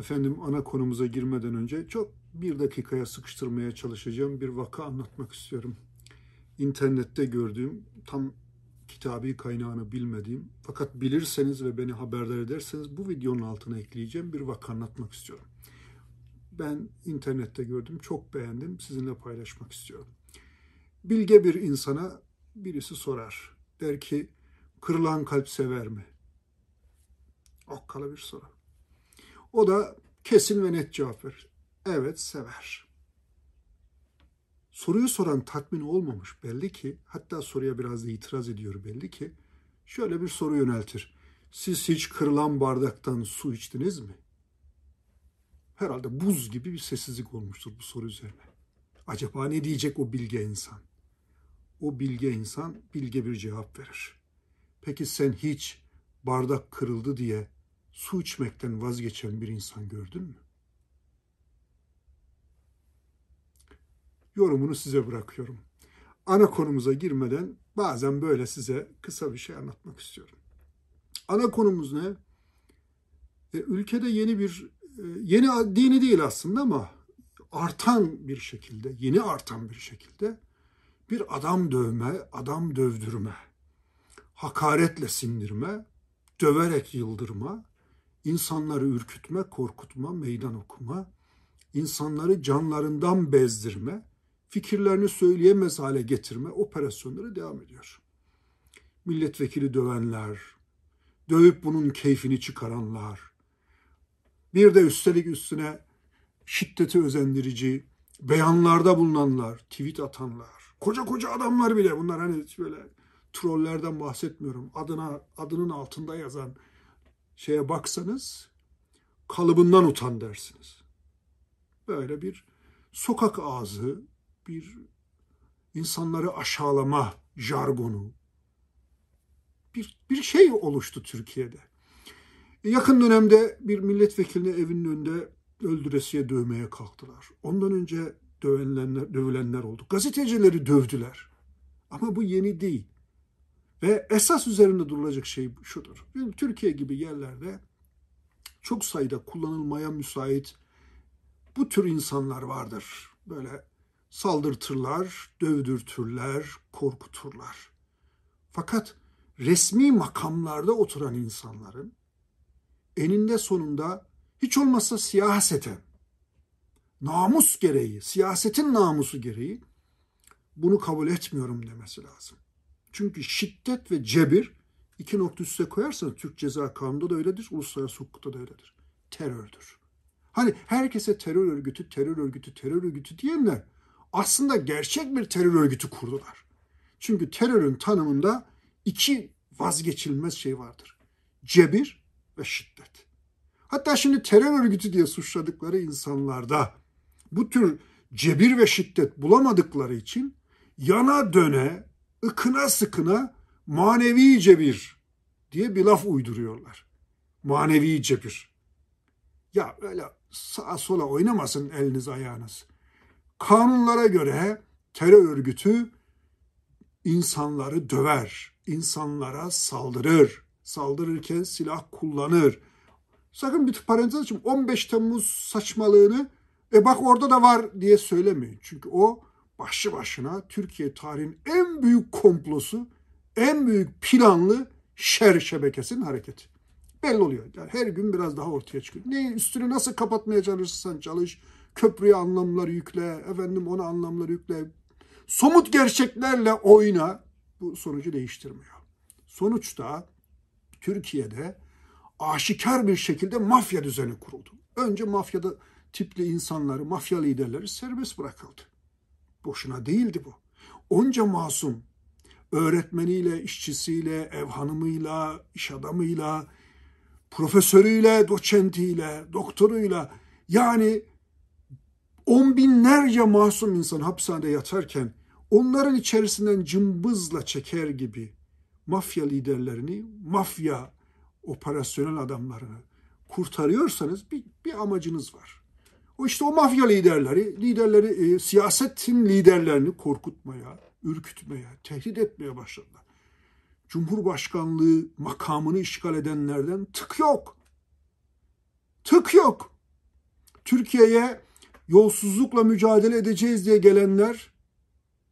Efendim ana konumuza girmeden önce çok bir dakikaya sıkıştırmaya çalışacağım bir vaka anlatmak istiyorum. İnternette gördüğüm tam kitabi kaynağını bilmediğim fakat bilirseniz ve beni haberdar ederseniz bu videonun altına ekleyeceğim bir vaka anlatmak istiyorum. Ben internette gördüm, çok beğendim, sizinle paylaşmak istiyorum. Bilge bir insana birisi sorar. Der ki, kırılan kalp sever mi? Okkalı bir soru. O da kesin ve net cevap verir. Evet sever. Soruyu soran tatmin olmamış belli ki, hatta soruya biraz da itiraz ediyor belli ki, şöyle bir soru yöneltir. Siz hiç kırılan bardaktan su içtiniz mi? Herhalde buz gibi bir sessizlik olmuştur bu soru üzerine. Acaba ne diyecek o bilge insan? O bilge insan bilge bir cevap verir. Peki sen hiç bardak kırıldı diye su içmekten vazgeçen bir insan gördün mü? Yorumunu size bırakıyorum. Ana konumuza girmeden bazen böyle size kısa bir şey anlatmak istiyorum. Ana konumuz ne? E, ülkede yeni bir, e, yeni dini değil aslında ama artan bir şekilde, yeni artan bir şekilde bir adam dövme, adam dövdürme, hakaretle sindirme, döverek yıldırma, insanları ürkütme, korkutma, meydan okuma, insanları canlarından bezdirme, fikirlerini söyleyemez hale getirme operasyonları devam ediyor. Milletvekili dövenler, dövüp bunun keyfini çıkaranlar, bir de üstelik üstüne şiddeti özendirici beyanlarda bulunanlar, tweet atanlar, koca koca adamlar bile bunlar hani böyle trollerden bahsetmiyorum. Adına adının altında yazan şeye baksanız kalıbından utan dersiniz. Böyle bir sokak ağzı, bir insanları aşağılama jargonu, bir, bir şey oluştu Türkiye'de. Yakın dönemde bir milletvekilini evinin önünde öldüresiye dövmeye kalktılar. Ondan önce dövülenler, dövülenler oldu. Gazetecileri dövdüler. Ama bu yeni değil. Ve esas üzerinde durulacak şey şudur. Türkiye gibi yerlerde çok sayıda kullanılmaya müsait bu tür insanlar vardır. Böyle saldırtırlar, dövdürtürler, korkuturlar. Fakat resmi makamlarda oturan insanların eninde sonunda hiç olmazsa siyaseten, namus gereği, siyasetin namusu gereği bunu kabul etmiyorum demesi lazım. Çünkü şiddet ve cebir iki nokta üste koyarsanız Türk Ceza Kanunu'nda da öyledir, uluslararası hukukta da öyledir. Terördür. Hani herkese terör örgütü, terör örgütü, terör örgütü diyenler aslında gerçek bir terör örgütü kurdular. Çünkü terörün tanımında iki vazgeçilmez şey vardır. Cebir ve şiddet. Hatta şimdi terör örgütü diye suçladıkları insanlarda bu tür cebir ve şiddet bulamadıkları için yana döne, ıkına sıkına manevi cebir diye bir laf uyduruyorlar. Manevi cebir. Ya öyle sağa sola oynamasın eliniz ayağınız. Kanunlara göre terör örgütü insanları döver, insanlara saldırır, saldırırken silah kullanır. Sakın bir parantez açayım 15 Temmuz saçmalığını e bak orada da var diye söylemeyin. Çünkü o başlı başına Türkiye tarihinin en büyük komplosu, en büyük planlı şer şebekesinin hareketi. Belli oluyor. Yani her gün biraz daha ortaya çıkıyor. Ne üstünü nasıl kapatmaya çalışırsan çalış, köprüye anlamlar yükle, efendim ona anlamlar yükle. Somut gerçeklerle oyna. Bu sonucu değiştirmiyor. Sonuçta Türkiye'de aşikar bir şekilde mafya düzeni kuruldu. Önce mafyada tipli insanları, mafya liderleri serbest bırakıldı. Boşuna değildi bu. Onca masum öğretmeniyle, işçisiyle, ev hanımıyla, iş adamıyla, profesörüyle, doçentiyle, doktoruyla yani on binlerce masum insan hapishanede yatarken onların içerisinden cımbızla çeker gibi mafya liderlerini, mafya operasyonel adamlarını kurtarıyorsanız bir, bir amacınız var. O işte o mafya liderleri, liderleri e, siyasetin liderlerini korkutmaya, ürkütmeye, tehdit etmeye başladılar. Cumhurbaşkanlığı makamını işgal edenlerden tık yok. Tık yok. Türkiye'ye yolsuzlukla mücadele edeceğiz diye gelenler,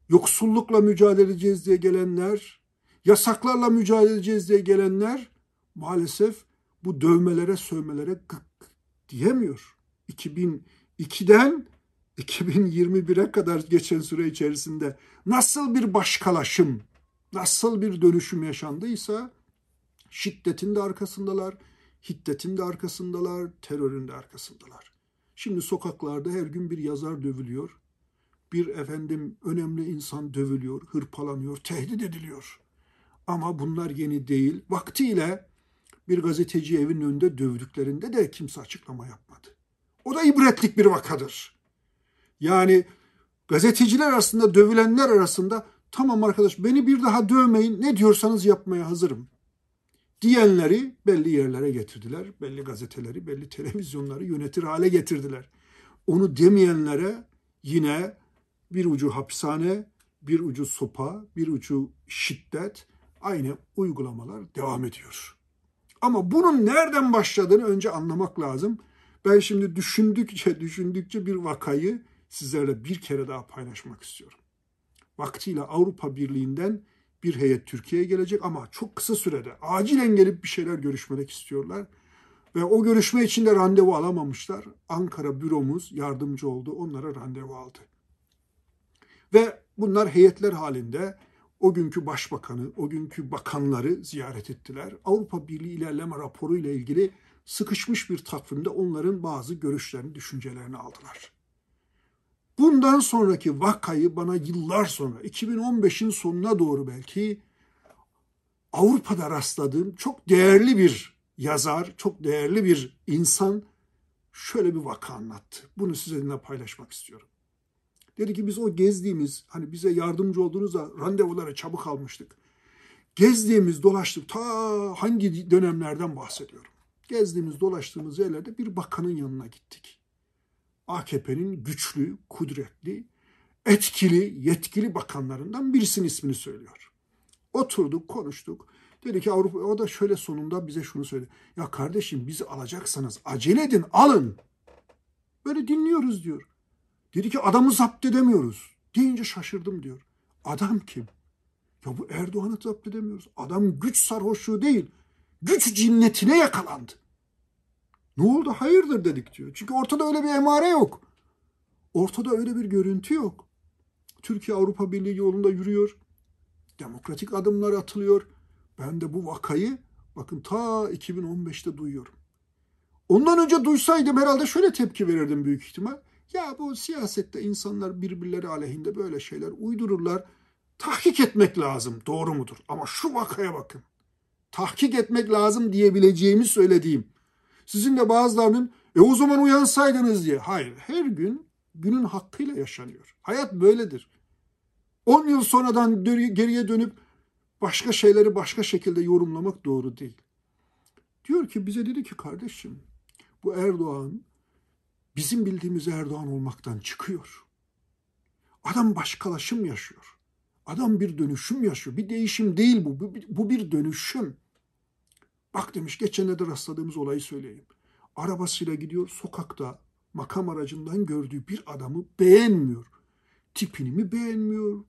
yoksullukla mücadele edeceğiz diye gelenler, yasaklarla mücadele edeceğiz diye gelenler maalesef bu dövmelere, sövmelere gık diyemiyor. 2002'den 2021'e kadar geçen süre içerisinde nasıl bir başkalaşım, nasıl bir dönüşüm yaşandıysa şiddetin de arkasındalar, hiddetin de arkasındalar, terörün de arkasındalar. Şimdi sokaklarda her gün bir yazar dövülüyor. Bir efendim önemli insan dövülüyor, hırpalanıyor, tehdit ediliyor. Ama bunlar yeni değil. Vaktiyle bir gazeteci evin önünde dövdüklerinde de kimse açıklama yapmadı. O da ibretlik bir vakadır. Yani gazeteciler arasında dövülenler arasında tamam arkadaş beni bir daha dövmeyin ne diyorsanız yapmaya hazırım diyenleri belli yerlere getirdiler. Belli gazeteleri, belli televizyonları yönetir hale getirdiler. Onu demeyenlere yine bir ucu hapishane, bir ucu sopa, bir ucu şiddet aynı uygulamalar devam ediyor. Ama bunun nereden başladığını önce anlamak lazım. Ben şimdi düşündükçe düşündükçe bir vakayı sizlerle bir kere daha paylaşmak istiyorum. Vaktiyle Avrupa Birliği'nden bir heyet Türkiye'ye gelecek ama çok kısa sürede acilen gelip bir şeyler görüşmek istiyorlar. Ve o görüşme için de randevu alamamışlar. Ankara büromuz yardımcı oldu. Onlara randevu aldı. Ve bunlar heyetler halinde o günkü başbakanı, o günkü bakanları ziyaret ettiler. Avrupa Birliği ilerleme raporu ile ilgili sıkışmış bir takvimde onların bazı görüşlerini, düşüncelerini aldılar. Bundan sonraki vakayı bana yıllar sonra 2015'in sonuna doğru belki Avrupa'da rastladığım çok değerli bir yazar, çok değerli bir insan şöyle bir vaka anlattı. Bunu sizinle paylaşmak istiyorum. Dedi ki biz o gezdiğimiz, hani bize yardımcı olduğunuzda randevulara çabuk almıştık. Gezdiğimiz, dolaştık. Ta hangi dönemlerden bahsediyorum. Gezdiğimiz, dolaştığımız yerlerde bir bakanın yanına gittik. AKP'nin güçlü, kudretli, etkili, yetkili bakanlarından birisinin ismini söylüyor. Oturduk, konuştuk. Dedi ki Avrupa, o da şöyle sonunda bize şunu söyledi. Ya kardeşim bizi alacaksanız acele edin, alın. Böyle dinliyoruz diyor. Dedi ki adamı zapt edemiyoruz. Deyince şaşırdım diyor. Adam kim? Ya bu Erdoğan'ı zapt edemiyoruz. Adam güç sarhoşluğu değil. Güç cinnetine yakalandı. Ne oldu? Hayırdır dedik diyor. Çünkü ortada öyle bir emare yok. Ortada öyle bir görüntü yok. Türkiye Avrupa Birliği yolunda yürüyor. Demokratik adımlar atılıyor. Ben de bu vakayı bakın ta 2015'te duyuyorum. Ondan önce duysaydım herhalde şöyle tepki verirdim büyük ihtimal. Ya bu siyasette insanlar birbirleri aleyhinde böyle şeyler uydururlar. Tahkik etmek lazım. Doğru mudur? Ama şu vakaya bakın. Tahkik etmek lazım diyebileceğimi söylediğim sizin de bazılarının e o zaman uyansaydınız diye. Hayır her gün günün hakkıyla yaşanıyor. Hayat böyledir. 10 yıl sonradan geriye dönüp başka şeyleri başka şekilde yorumlamak doğru değil. Diyor ki bize dedi ki kardeşim bu Erdoğan bizim bildiğimiz Erdoğan olmaktan çıkıyor. Adam başkalaşım yaşıyor. Adam bir dönüşüm yaşıyor. Bir değişim değil bu. Bu, bir dönüşüm. Bak demiş geçenlerde rastladığımız olayı söyleyeyim. Arabasıyla gidiyor sokakta makam aracından gördüğü bir adamı beğenmiyor. Tipini mi beğenmiyor?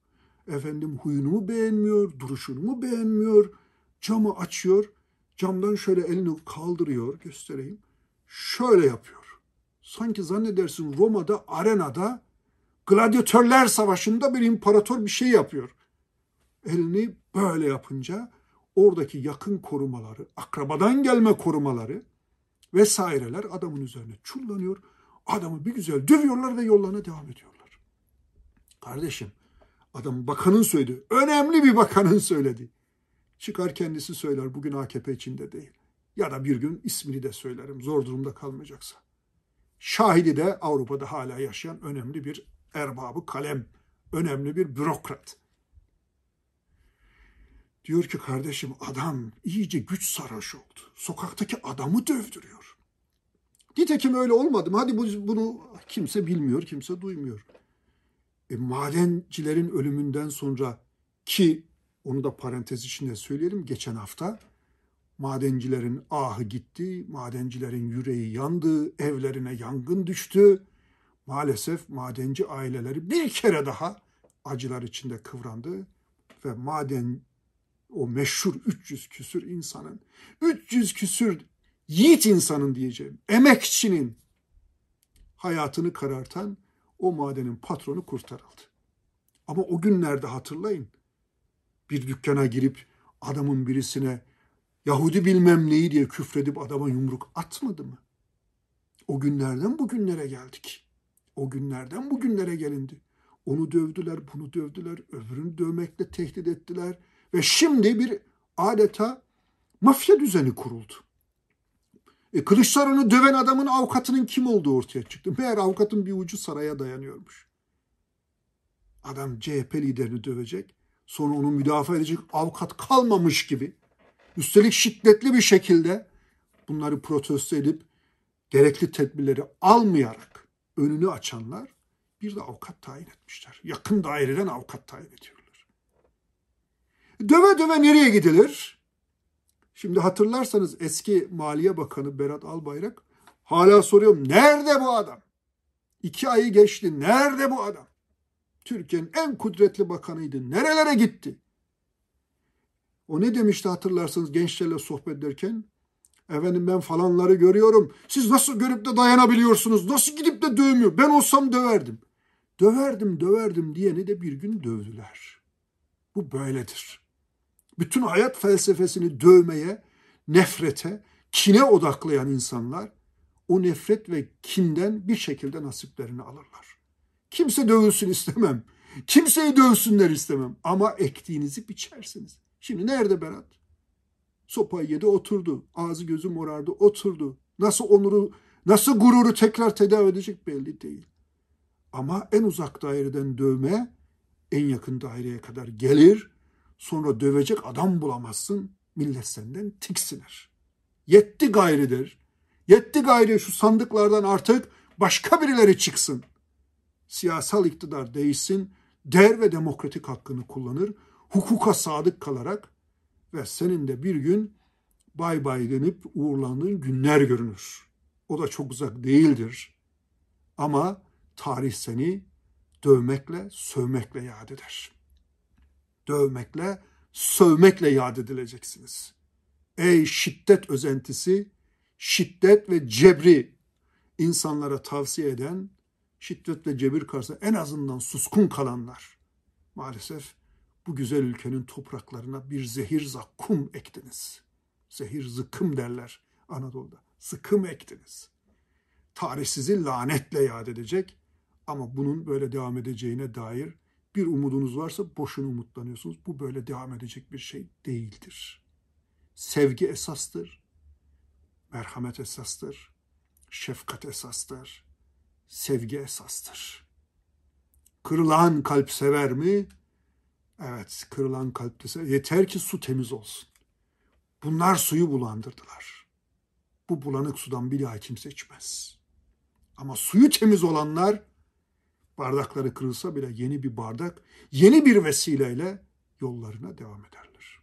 Efendim huyunu mu beğenmiyor? Duruşunu mu beğenmiyor? Camı açıyor. Camdan şöyle elini kaldırıyor. Göstereyim. Şöyle yapıyor. Sanki zannedersin Roma'da arenada gladyatörler savaşında bir imparator bir şey yapıyor. Elini böyle yapınca oradaki yakın korumaları, akrabadan gelme korumaları vesaireler adamın üzerine çullanıyor. Adamı bir güzel dövüyorlar ve yollarına devam ediyorlar. Kardeşim adam bakanın söyledi. Önemli bir bakanın söyledi. Çıkar kendisi söyler bugün AKP içinde değil. Ya da bir gün ismini de söylerim zor durumda kalmayacaksa. Şahidi de Avrupa'da hala yaşayan önemli bir erbabı kalem, önemli bir bürokrat. Diyor ki kardeşim adam iyice güç sarhoş oldu. Sokaktaki adamı dövdürüyor. Nitekim öyle olmadı mı? Hadi bunu kimse bilmiyor, kimse duymuyor. E, madencilerin ölümünden sonra ki onu da parantez içinde söyleyelim geçen hafta Madencilerin ahı gitti, madencilerin yüreği yandı, evlerine yangın düştü. Maalesef madenci aileleri bir kere daha acılar içinde kıvrandı ve maden o meşhur 300 küsür insanın, 300 küsür yiğit insanın diyeceğim, emekçinin hayatını karartan o madenin patronu kurtarıldı. Ama o günlerde hatırlayın, bir dükkana girip adamın birisine Yahudi bilmem neyi diye küfredip adama yumruk atmadı mı? O günlerden bugünlere geldik. O günlerden bugünlere gelindi. Onu dövdüler, bunu dövdüler, öbürünü dövmekle tehdit ettiler. Ve şimdi bir adeta mafya düzeni kuruldu. E, Kılıçdaroğlu'nu döven adamın avukatının kim olduğu ortaya çıktı. Meğer avukatın bir ucu saraya dayanıyormuş. Adam CHP liderini dövecek. Sonra onu müdafaa edecek avukat kalmamış gibi. Üstelik şiddetli bir şekilde bunları protesto edip gerekli tedbirleri almayarak önünü açanlar bir de avukat tayin etmişler. Yakın daireden avukat tayin ediyorlar. Döve döve nereye gidilir? Şimdi hatırlarsanız eski Maliye Bakanı Berat Albayrak hala soruyorum nerede bu adam? İki ayı geçti. Nerede bu adam? Türkiye'nin en kudretli bakanıydı. Nerelere gitti? O ne demişti hatırlarsanız gençlerle sohbet ederken? Efendim ben falanları görüyorum. Siz nasıl görüp de dayanabiliyorsunuz? Nasıl gidip de dövmüyor? Ben olsam döverdim. Döverdim, döverdim diyeni de bir gün dövdüler. Bu böyledir. Bütün hayat felsefesini dövmeye, nefrete, kine odaklayan insanlar o nefret ve kinden bir şekilde nasiplerini alırlar. Kimse dövülsün istemem. Kimseyi dövsünler istemem. Ama ektiğinizi biçersiniz. Şimdi nerede Berat? Sopayı yedi oturdu. Ağzı gözü morardı oturdu. Nasıl onuru, nasıl gururu tekrar tedavi edecek belli değil. Ama en uzak daireden dövme en yakın daireye kadar gelir. Sonra dövecek adam bulamazsın. Millet senden tiksinir. Yetti gayridir. Yetti gayri şu sandıklardan artık başka birileri çıksın. Siyasal iktidar değişsin, der ve demokratik hakkını kullanır, hukuka sadık kalarak ve senin de bir gün bay bay denip uğurlandığın günler görünür. O da çok uzak değildir. Ama tarih seni dövmekle, sövmekle yad eder. Dövmekle, sövmekle yad edileceksiniz. Ey şiddet özentisi, şiddet ve cebri insanlara tavsiye eden, şiddet ve cebir karşısında en azından suskun kalanlar. Maalesef bu güzel ülkenin topraklarına bir zehir zakkum ektiniz. Zehir zıkkım derler Anadolu'da. Zıkkım ektiniz. Tarih sizi lanetle yad edecek ama bunun böyle devam edeceğine dair bir umudunuz varsa boşuna umutlanıyorsunuz. Bu böyle devam edecek bir şey değildir. Sevgi esastır. Merhamet esastır. Şefkat esastır. Sevgi esastır. Kırılan kalp sever mi? Evet, kırılan kalp de sever. Yeter ki su temiz olsun. Bunlar suyu bulandırdılar. Bu bulanık sudan bir daha kimse içmez. Ama suyu temiz olanlar bardakları kırılsa bile yeni bir bardak, yeni bir vesileyle yollarına devam ederler.